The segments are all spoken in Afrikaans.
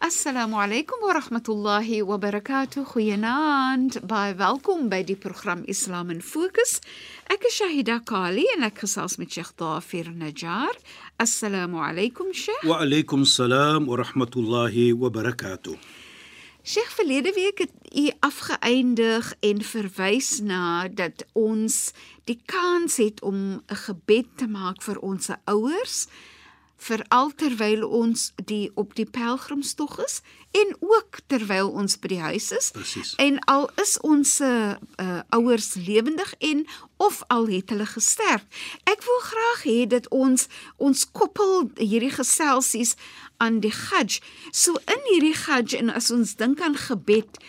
Assalamu alaykum wa rahmatullahi wa barakatuh. Goeienaand. Baie welkom by die program Islam in Fokus. Ek is Shahida Kali en ek gesels met Sheikh Dafir Najjar. Assalamu alaykum Sheikh. Wa alaykum salaam wa rahmatullahi wa barakatuh. Sheikh, verlede week het u afgeëindig en verwys na dat ons die kans het om 'n gebed te maak vir ons ouers veral terwyl ons die op die pelgrimstog is en ook terwyl ons by die huis is. Presies. En al is ons uh, ouers lewendig en of al het hulle gesterf. Ek wil graag hê dat ons ons koppel hierdie geselsies aan die Hajj. So in hierdie Hajj en as ons dink aan gebed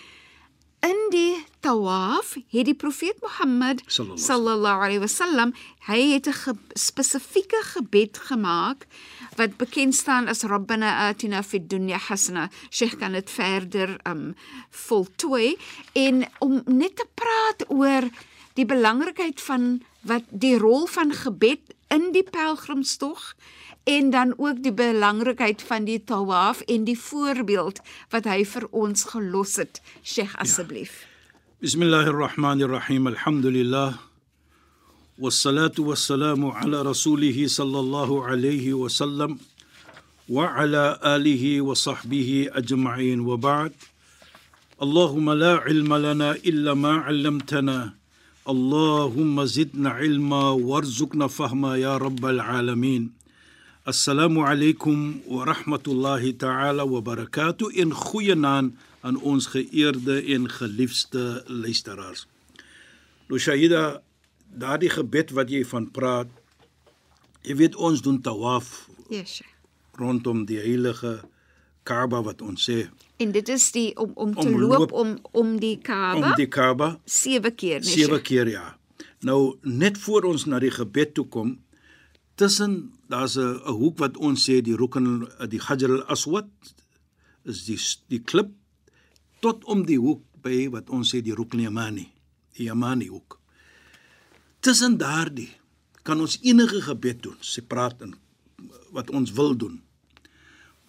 in die tawaf het die profeet Mohammed Sallallahu. alaihi wasallam hy het 'n ge spesifieke gebed gemaak wat bekend staan as Rabbana atina fid dunya hasana. Sheikh kan dit verder um voltooi en om net te praat oor die belangrikheid van wat die rol van gebed in die pelgrimstog en dan ook die belangrikheid van die tawaf en die voorbeeld wat hy vir ons gelos het. Sheikh asseblief. Bismillahir Rahmanir Rahim. Alhamdulillah. والصلاة والسلام على رسوله صلى الله عليه وسلم وعلى آله وصحبه أجمعين وبعد اللهم لا علم لنا إلا ما علمتنا اللهم زدنا علما وارزقنا فهما يا رب العالمين السلام عليكم ورحمة الله تعالى وبركاته إن خوينان aan ons geëerde en geliefde luisteraars. Nou Shahida, daardie gebed wat jy van praat, jy weet ons doen tawaf Yes. Rondom die heilige Kaaba wat ons sê En dit is die om om te Om loop loop om om die Kaaba om die Kaaba sewe keer, nee. sewe keer ja. Nou net voor ons na die gebed toe kom, tussen daar's 'n hoek wat ons sê die Rukn die Hajar al-Aswad is die die klip tot om die hoek by wat ons sê die Rukn Yamani, die Yamani hoek. Tussen daardie kan ons enige gebed doen, sê praat in wat ons wil doen.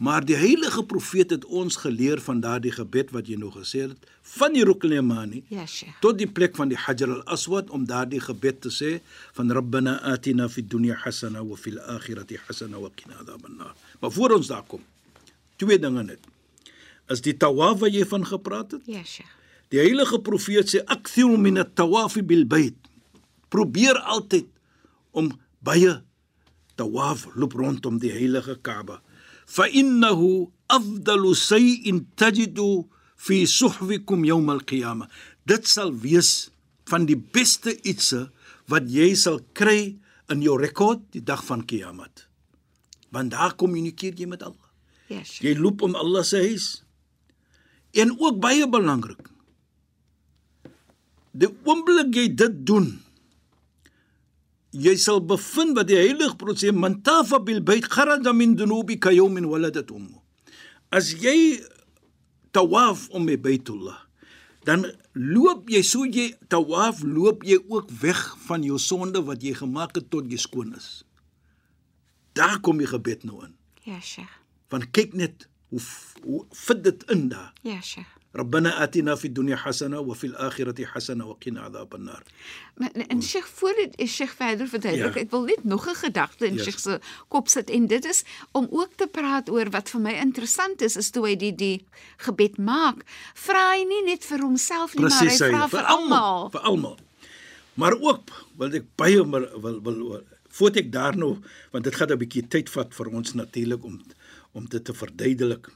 Maar die heilige profeet het ons geleer van daardie gebed wat jy nou gesê het, van die Rukn Yamani Ja, Sheikh. tot die plek van die Hajar al-Aswad om daardie gebed te sê van Rabbana atina fid dunya hasana wa fil akhirati hasana wa qina adhaban nar. Maar voor ons daar kom, twee dinge net. Is die tawaf wat jy van gepraat het? Ja, Sheikh. Die heilige profeet sê akthiru min at-tawaf bil bayt. Probeer altyd om baie tawaf loop rondom die heilige Kaaba. Fa innahu afdalu shay'in tajidu fi suhwikum yawm al-qiyamah. Dit sal wees van die beste ietsie wat jy sal kry in jou rekord die dag van Kiamat. Want daar kommunikeer jy met Allah. Ja, Sheikh. Jy loop om Allah se huis. En ook baie belangrik. Die oomblik jy dit doen, jy sal bevind wat die heilige profeet sê, man tafa bil bayt kharaja min dunubika yawmin waladat ummu. As jy tawaf om by Baitullah, dan loop jy so jy tawaf loop jy ook weg van jou sonde wat jy gemaak het tot jy skoon is. Daar kom die gebed nou in. Ja, Sheikh. Want kyk net hoe hoe fit dit in daar. Ja, Sheikh. ربنا آتنا في الدنيا حسنة وفي الآخرة حسنة وقنا عذاب النار. Maar en Sheikh voor dit is Sheikh verder verduidelik. Ja. Ek wil net nog 'n gedagte in Ja. Sheikh se kop sit en dit is om ook te praat oor wat vir my interessant is is toe hy die die gebed maak. Vra hy nie net vir homself nie, Presies, maar hy vra hy, vir almal. vir almal. Maar ook wil ek baie maar wil wil, wil voordat ek daar nou want dit gaan 'n bietjie tyd vat vir ons natuurlik om om dit te verduidelik.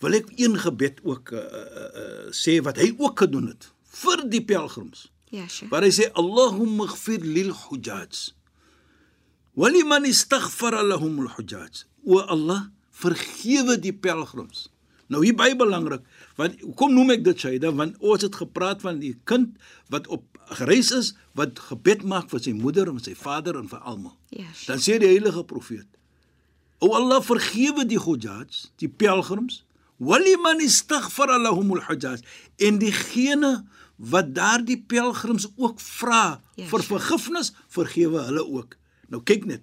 wil ek een gebed ook uh, uh, uh, sê wat hy ook gedoen het vir die pelgrims. Ja, Sheikh. Waar hy sê Allahumma ighfir lil hujjaj. Waliman istaghfara lahum al hujjaj. O Allah, vergewe die pelgrims. Nou hier baie belangrik, want kom noem ek dit Shaida, want ons het gepraat van die kind wat op gereis is, wat gebed maak vir sy moeder en sy vader en vir almal. Ja, Sheikh. Dan sê die heilige profeet: O Allah, vergewe die hujjaj, die pelgrims, waliman istaghfara lahum al hujjaj. En diegene wat daardie pelgrims ook vra Ja, vir vergifnis, vergewe hulle ook. Nou kyk net.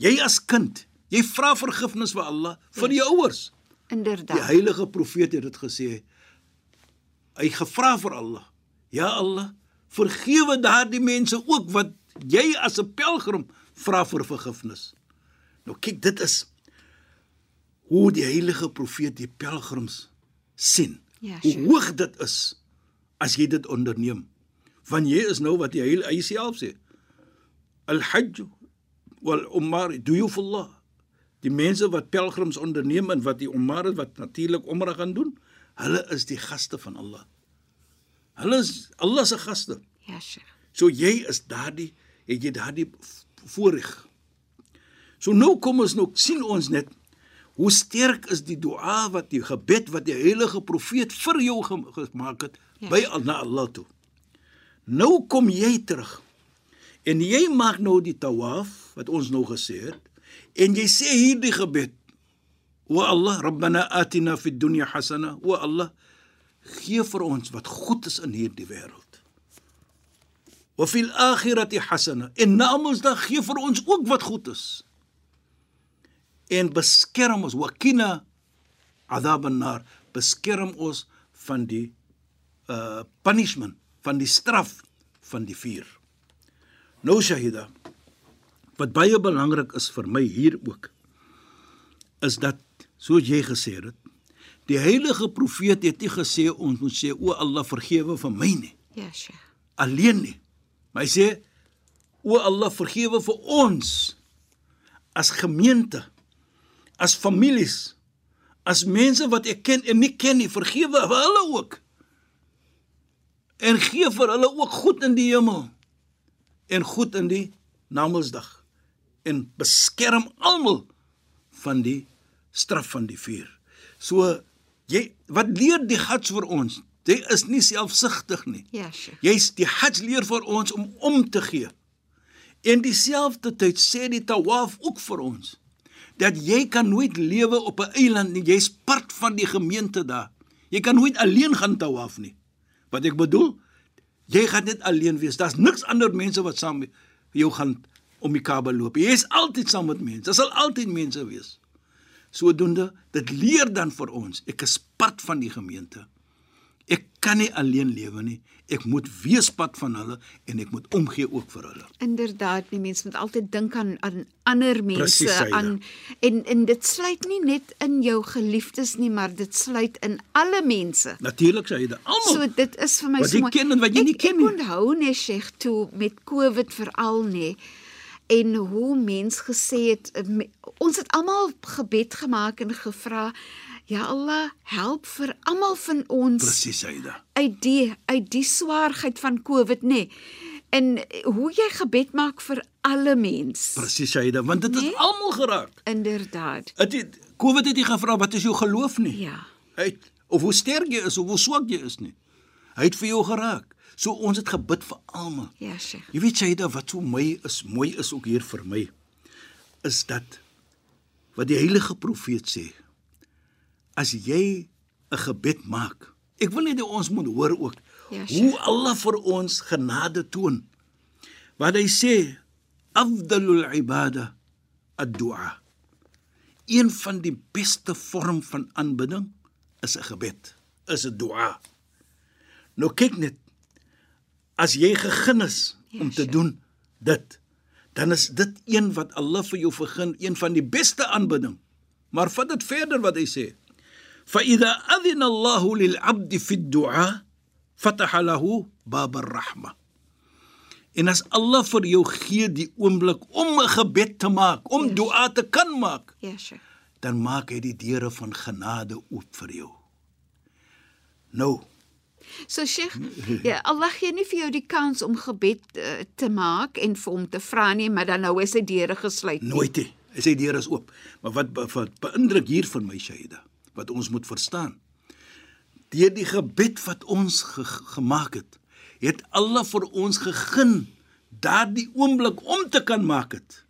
Jy as kind, jy vra vergifnis vir Allah, vir die ouers. Die Inderdaad. heilige profeet het dit gesê. Hy gevra vir Allah. Ja Allah, vergewe daardie mense ook wat jy as 'n pelgrim vra vir vergifnis. Nou kyk, dit is hoe die heilige profeet die pelgrims sien. Ja, hoe hoog dit is as jy dit onderneem. Want jy is nou wat die heilige hy self sê. Al-Hajj wal Umar duyufullah. Die mense wat pelgrims onderneem en wat die Umar is wat natuurlik Umrah gaan doen, hulle is die gaste van Allah. Hulle is Allah se gaste. Ja, Sheikh. So jy is daardie het jy daardie voorreg. So nou kom ons nou sien ons net hoe sterk is die dua wat die gebed wat die heilige profeet vir jou gem- gemaak het Ja. by na Allah toe. Nou kom jy terug. En jy maak nou die tawaf wat ons nou gesê het en jy sê hierdie gebed. O Allah, Rabbana atina fid dunya hasana. O Allah, gee vir ons wat goed is in hierdie wêreld. Wa fil akhirati hasana. En na Mondsdag gee vir ons ook wat goed is. En beskerm ons wakina adab an-nar. Beskerm ons van die uh punishment, van die straf van die vuur. Nou Shahida, wat baie belangrik is vir my hier ook is dat soos jy gesê het, die heilige profeet het nie gesê ons moet sê o Allah vergewe vir my nie Ja, Sheikh. alleen nie. Maar hy sê o Allah vergewe vir ons as gemeente, as families, as mense wat ek ken en nie ken nie, vergewe vir hulle ook. En gee vir hulle ook goed in die hemel en goed in die Namedsdag en beskerm almal van die straf van die vuur. So jy wat leer die Hajj vir ons? Jy is nie selfsugtig nie. Ja, Sheikh. Jy's die Hajj leer vir ons om om te gee. En dieselfde tyd sê die Tawaf ook vir ons dat jy kan nooit lewe op 'n eiland nie. Jy's part van die gemeente daar. Jy kan nooit alleen gaan Tawaf nie. Wat ek bedoel, jy gaan net alleen wees. Daar's niks ander mense wat saam met jou gaan om die Kaaba loop. Jy is altyd saam met mense. Daar sal altyd mense wees. Sodoende dit leer dan vir ons, ek is part van die gemeente. Ek kan nie alleen lewe nie. Ek moet wees pad van hulle en ek moet omgee ook vir hulle. Inderdaad, die mens moet altyd dink aan aan ander mense Presies, Saida. aan en en dit sluit nie net in jou geliefdes nie, maar dit sluit in alle mense. Natuurlik sê jy dit almal. So dit is vir my Wat so jy mooi. ken en wat jy nie Ek- ken nie. Ek onthou net Sheikh toe met COVID veral nê en hoe mens gesê het ons het almal gebed gemaak en gevra ja Allah help vir almal van ons Presies jy dit. uit die uit die swaarheid van COVID nê en hoe jy gebed maak vir alle mens Presies jy dit want dit Nee? almal geraak. inderdaad Het het COVID het nie gevra wat is jou geloof nie. ja Hy het, of hoe sterk jy is of hoe swak jy is nie. Hy het vir jou geraak. So ons het gebid vir almal. ja Sheikh Jy weet jy dat wat so mooi is, mooi is ook hier vir my is dat wat die heilige profeet sê. As jy 'n gebed maak. Ek wil net hê ons moet hoor ook Ja, hoe Allah vir ons genade toon. Wat hy sê, afdalul ibada ad-du'a. Een van die beste vorm van aanbidding is 'n gebed, is 'n dua. Nou kyk net as jy gegeen is Ja, om te sure. doen dit, dan is dit een wat Allah vir jou vergun, een van die beste aanbidding. Maar vat dit verder wat hy sê. Adhina Allahu lil 'abdi fi ad-du'a fataha lahu bab ar-rahma. En as Allah vir jou gee die oomblik om 'n gebed te maak, om Yes. dua te kan maak, ja Sheikh dan maak hy die deure van genade oop vir jou. Nou, So Sheikh, ja, Allah gee nie vir jou die kans om gebed uh, te maak en vir hom te vra nie, maar dan nou is sy deure gesluit. nie. nooit nie. Die deure is oop. Maar wat, wat beïndruk hier van my Shaida, wat ons moet verstaan. Deur die gebed wat ons ge gemaak het, het Allah vir ons gegun daardie oomblik om te kan maak het.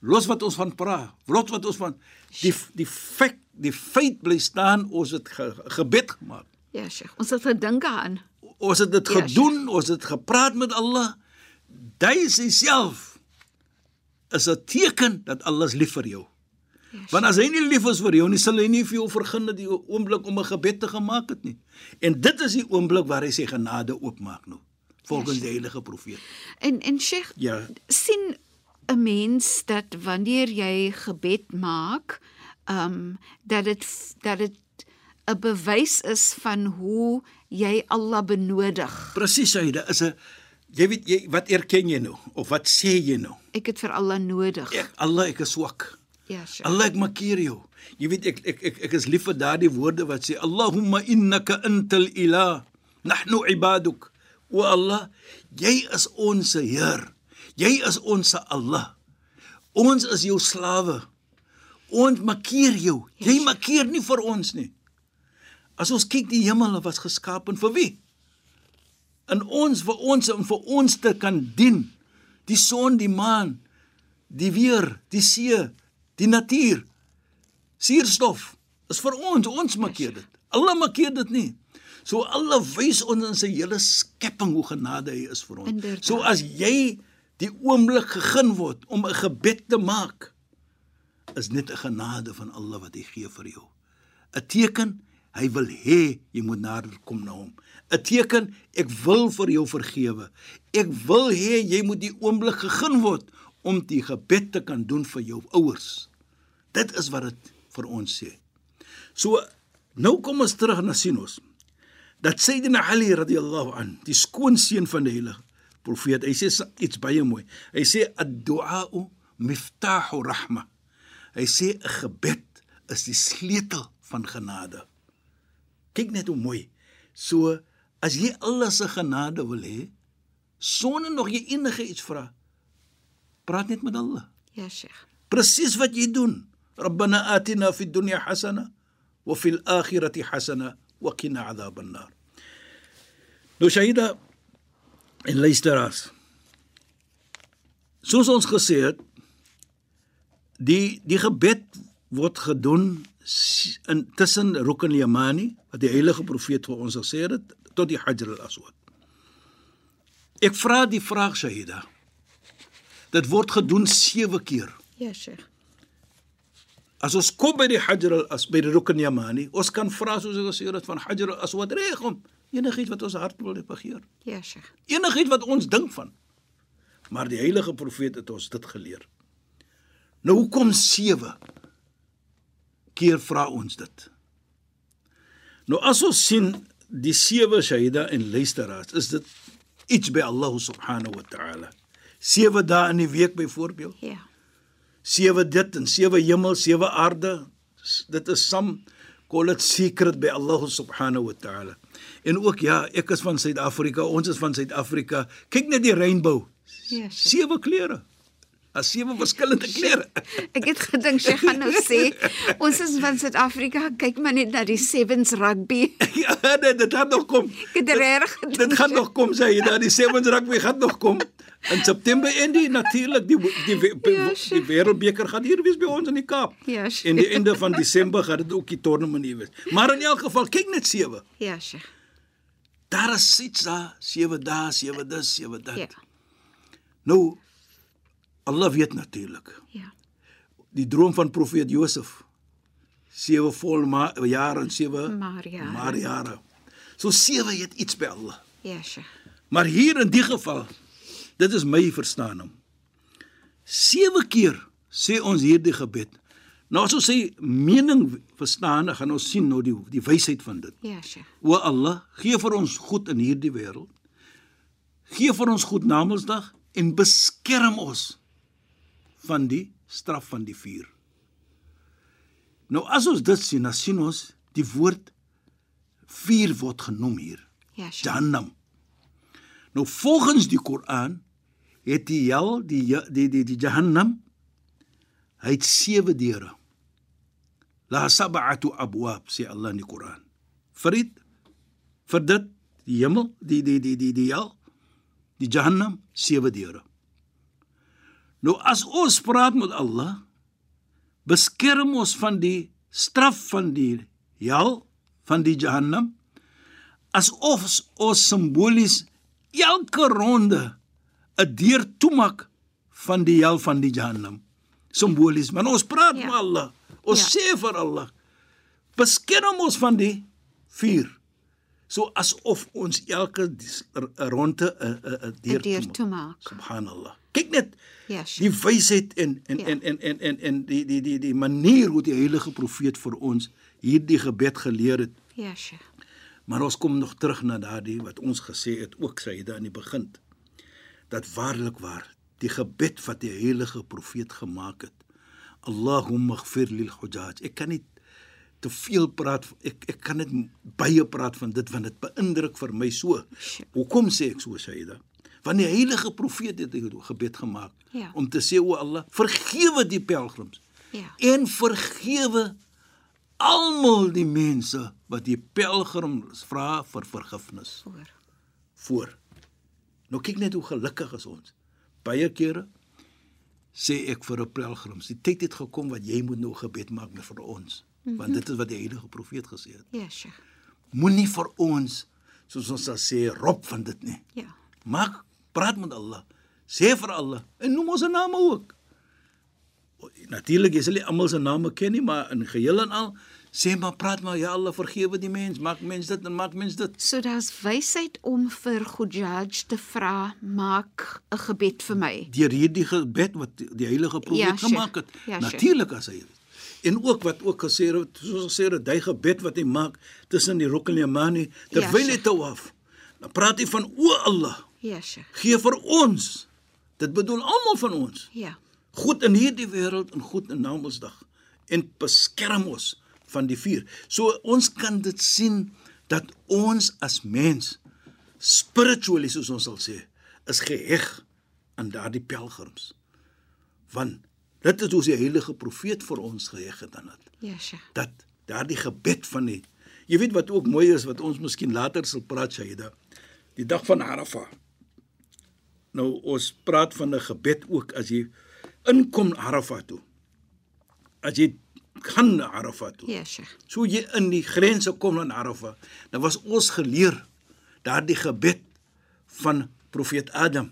Los wat ons van praat, los wat ons van die die feit die feit bly staan ons het ge, gebed gemaak. Ja, Sheikh. Ons het gedink aan. Ons het dit Ja, gedoen, ons het gepraat met Allah. Hy self is 'n teken dat Allah is lief vir jou. Want as hy nie lief is vir jou nie, sal hy nie vir jou vergun dat die oomblik om 'n gebed te gemaak het nie. En dit is die oomblik waar hy sy genade oopmaak nou, volgens die heilige profeet. En en Sheikh, Ja. sien 'n mens dat wanneer jy gebed maak, ehm um, dat dit dat dit 'n bewys is van hoe jy Allah benodig. Presies, hy, dit is 'n jy weet jy wat erken jy nou of wat sê jy nou? Ek het vir Allah nodig. Ek Allah ek is swak. Ja, Sheikh. Allah ek makkeer jou. Jy weet ek ek ek, ek is lief vir daardie woorde wat sê Allahumma innaka antal ilah nahnu ibaduk. O Allah, jy is ons Heer. Jy is ons Allah. Ons is jou slawe. Ons makkeer jou. Jy makkeer nie vir ons nie. As ons kyk die hemel was geskaap vir wie? In ons vir ons en vir ons te kan dien. Die son, die maan, die weer, die see, die natuur. Suurstof is vir ons, ons makkeer dit. Allah makkeer dit nie. So Allah wys ons in sy hele skepping hoe genade hy is vir ons. Inderdaad. So as jy die oomblik gegeen word om 'n gebed te maak, is net 'n genade van Allah wat hy gee vir jou. 'n Teken hy wil hê jy moet nader kom na hom. 'n Teken ek wil vir jou vergewe. Ek wil hê jy moet die oomblik gegeen word om die gebed te kan doen vir jou ouers. Dit is wat dit vir ons sê. So nou kom ons terug na Sinos. Dat Sayyidina Ali radhiyallahu an, die skoonseun van die heilige profeet, hy sê iets baie mooi. Hy sê ad-du'a miftahu rahma. Hy sê 'n gebed is die sleutel van genade. Kyk net hoe mooi. So as jy Allah se genade wil hê, sonder nog jy enige iets vra, praat net met Allah. Ja, Sheikh. Presies wat jy doen. ربنا آتنا في الدنيا حسنة وفي الآخرة حسنة وقنا عذاب النار. Nou Shaida en luisteraars. Soos ons gesê het, die die gebed word gedoen s- in tussen Rukn al-Yamani wat die heilige profeet vir ons gesê het tot die Hajar al-Aswad. Ek vra die vraag Shaida. Dit word gedoen 7 keer. Ja, Sheikh. As ons kom by die Hajar al-As by die Rukn Yamani, ons kan vra soos ek gesê het van Hajar al-Aswad reg om enigiets wat ons hart wil begeer. Ja, Sheikh. Enigiets wat ons dink van. Maar die heilige profeet het ons dit geleer. Nou hoekom 7 keer vra ons dit? Nou as ons sien die 7 shahida en luisteraars, is dit iets by Allah subhanahu wa ta'ala. 7 dae in die week byvoorbeeld Ja. Sewe dit en sewe hemel, sewe aarde. Dit is sam call it secret by Allah subhanahu wa ta'ala. En ook ja, ek is van Suid-Afrika, ons is van Suid-Afrika. Kyk net die reënboog. Ja. Sewe kleure. As sewe verskillende kleure. Ek het gedink sy gaan nou sê ons is van Suid-Afrika, kyk maar net na die Sevens rugby. ja, nee, dit gaan nog kom. Ek het reg gedink. Dit gaan nog kom sê jy, daai sevens rugby gaan nog kom. In September en die natuurlik die die die, Ja, die, wêreldbeker gaan hier wees by ons in die Kaap. Ja, sure. En die einde van Desember gaan dit ook die toernooien hier wees. Maar in elk geval, kyk net sewe. Ja, Sheikh. Daar is iets daar, sewe dae, sewe dis, sewe dat. Ja. Nou Allah weet natuurlik. Ja. Die droom van profeet Josef. Sewe vol jare en sewe Maar ja. maar jare. So sewe het iets by Allah. Ja, Sheikh. Maar hier in die geval, dit is my verstaan hom. Sewe keer sê ons hierdie gebed. Nou as ons sê mening verstaan, dan gaan ons sien nou die die wysheid van dit. Ja, Sheikh. O Allah, gee vir ons goed in hierdie wêreld. Gee vir ons goed na Mondsdag en beskerm ons van die straf van die vuur. Nou as ons dit sien, dan sien ons die woord vuur word genoem hier. Ja, Sheikh. Jahannam. Nou volgens die Koran het die hel die die die die Jahannam hy het sewe deure. La sab'atu abwab sê Allah in die Koran. Vir dit vir dit die hemel, die die die die die hel, die Jahannam sewe deure. Nou as ons praat met Allah, beskerm ons van die straf van die hel, van die Jahannam, asof ons simbolies elke ronde 'n deur toemaak van die hel van die Jahannam. Simbolies, maar ons praat Ja. met Allah. Ons Ja. sê vir Allah, beskerm ons van die vuur. So asof ons elke ronde 'n 'n 'n deur toemaak. Subhanallah. Kyk net Ja, Sheikh. die wysheid en en Ja. en en en en en die die die die manier hoe die heilige profeet vir ons hierdie gebed geleer het. Ja, Sheikh. Maar ons kom nog terug na daardie wat ons gesê het ook Saida aan die begin. Dat waarlik waar die gebed wat die heilige profeet gemaak het. Allahumma ighfir lil hujaj. Ek kan nie te veel praat ek ek kan net baie praat van dit want dit beïndruk vir my so. Hoekom sê ek so Saida? Want die heilige profeet het die gebed gemaak Ja. om te sê o Allah, vergewe die pelgrims Ja. en vergewe almal die mense wat die pelgrims vra vir vergifnis Voor. voor. Nou kyk net hoe gelukkig is ons. Baie kere sê ek vir 'n pelgrims, die tyd het gekom wat jy moet nou gebed maak vir ons, mm -hmm. want dit is wat die heilige profeet gesê het. Ja, Sheikh. Moenie vir ons soos ons sal sê rob van dit nie. Ja. Maak praat met Allah. Sê vir Allah en noem ons se name ook. Natuurlik jy sal nie almal se name ken nie, maar in geheel en al sê maar praat maar ja Allah vergewe die mens, maak mens dit en maak mens dit. So daar's wysheid om vir Gujaj te vra, maak 'n gebed vir my. Deur hierdie gebed wat die die heilige profeet Ja, ja, Sheikh. gemaak het. Ja, Ja, Sheikh. Natuurlik as hy dit. En ook wat ook gesê het, soos gesê het, hy gebed wat hy maak tussen die Rukn Yamani terwyl hy Sheikh. tawaf. Dan praat hy van o Allah, Ja, Sheikh. gee vir ons. Dit bedoel almal van ons. Ja. goed in hierdie wêreld en goed in Namedsdag en beskerm ons van die vuur. So ons kan dit sien dat ons as mens spiritually soos ons sal sê is geheg aan daardie pelgrims. Want dit is hoe die heilige profeet vir ons geheg het aan dit Ja, Sheikh. dat daardie gebed van die jy weet wat ook mooi is wat ons miskien later sal praat Shaida die dag van Arafah nou ons praat van 'n gebed ook as jy inkom Arafah toe as jy gaan na Arafah toe. Ja, Sheikh. so jy in die grense kom aan Arafah dan was ons geleer daardie gebed van profeet Adam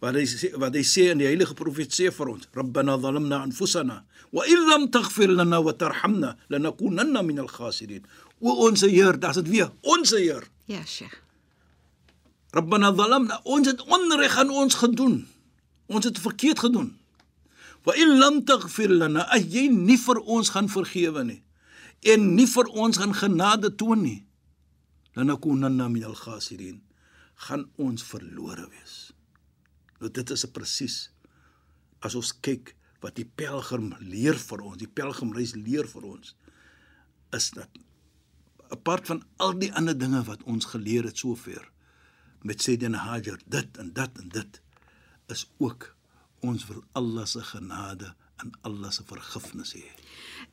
wat hy sê wat hy sê in die heilige profeet sê vir ons rabbana zalamna anfusana wa in lam taghfir lana wa tarhamna lanakunanna min al-khasirin o ons Heer dis dit weer ons Heer. Ja, Sheikh. rabbana zalamna ons het onreg aan ons gedoen. Ons het verkeerd gedoen wa in lam taghfir lana as jy nie vir ons gaan vergewe nie en nie vir ons gaan genade toon nie lanakunanna min al-khasirin gaan ons verlore wees. Nou dit is presies as ons kyk wat die pelgrim leer vir ons, die pelgrimreis leer vir ons is dat apart van al die ander dinge wat ons geleer het sover met Sayyidina Hajar dit en dit en dit is ook ons wil Allah se genade en Allah se vergifnis hê.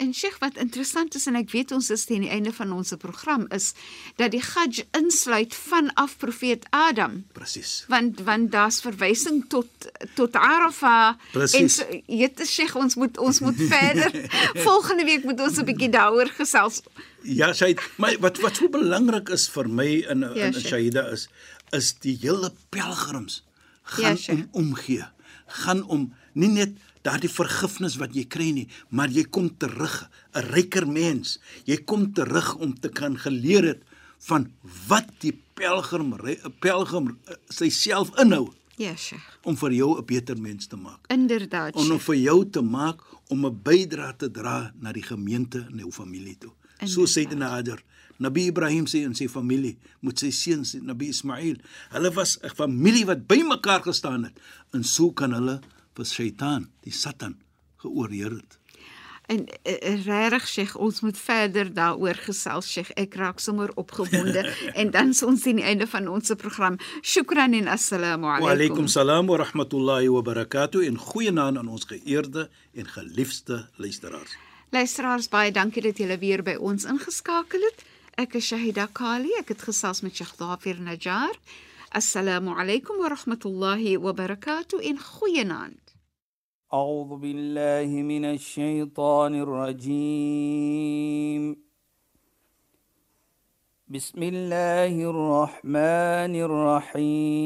En Sheikh, wat interessant is en ek weet ons is teen die einde van ons program is dat die Hajj insluit vanaf profeet Adam. Presies. want want daar's verwysing tot tot Arafah Presies. en so, dit is Sheikh ons moet ons moet verder volgende week moet ons 'n bietjie daaroor gesels Ja, sy maar wat wat so belangrik is vir my in in, Ja, in Sheikh. Shahida is is die hele pelgrims Ja, gaan Sheikh. om omgee. Gaan om nie net daardie vergifnis wat jy kry nie, maar jy kom terug 'n ryker mens. Jy kom terug om te kan geleer het van wat die pelgrim pelgrim eh, sy self inhou ja Sheikh om vir jou 'n beter mens te maak. inderdaad Om om vir jou te maak om 'n bydrae te dra na die gemeente en jou familie toe. So Inderdaad. sê dit Hajar. Nabi Ibrahim sê in sy familie met sy seuns Nabi Ismail. Hulle was 'n familie wat bymekaar gestaan het en so kan hulle vir Satan, die Satan, geoorheer het. En uh, regtig Sheikh, ons moet verder daaroor gesels Sheikh. Ek raak sommer opgewonde en dan is ons aan die einde van ons program. Shukran en assalamu alaykum. Wa alaykum salaam wa rahmatullahi wa barakatuh en goeienaand aan ons geëerde en geliefde luisteraars. Luisteraars, baie dankie dat julle weer by ons ingeskakel het. أك شهد كالي أك تخصص من شيخ ظافر نجار. السلام عليكم ورحمة الله وبركاته. إن خوينان أعوذ بالله من الشيطان الرجيم. بسم الله الرحمن الرحيم.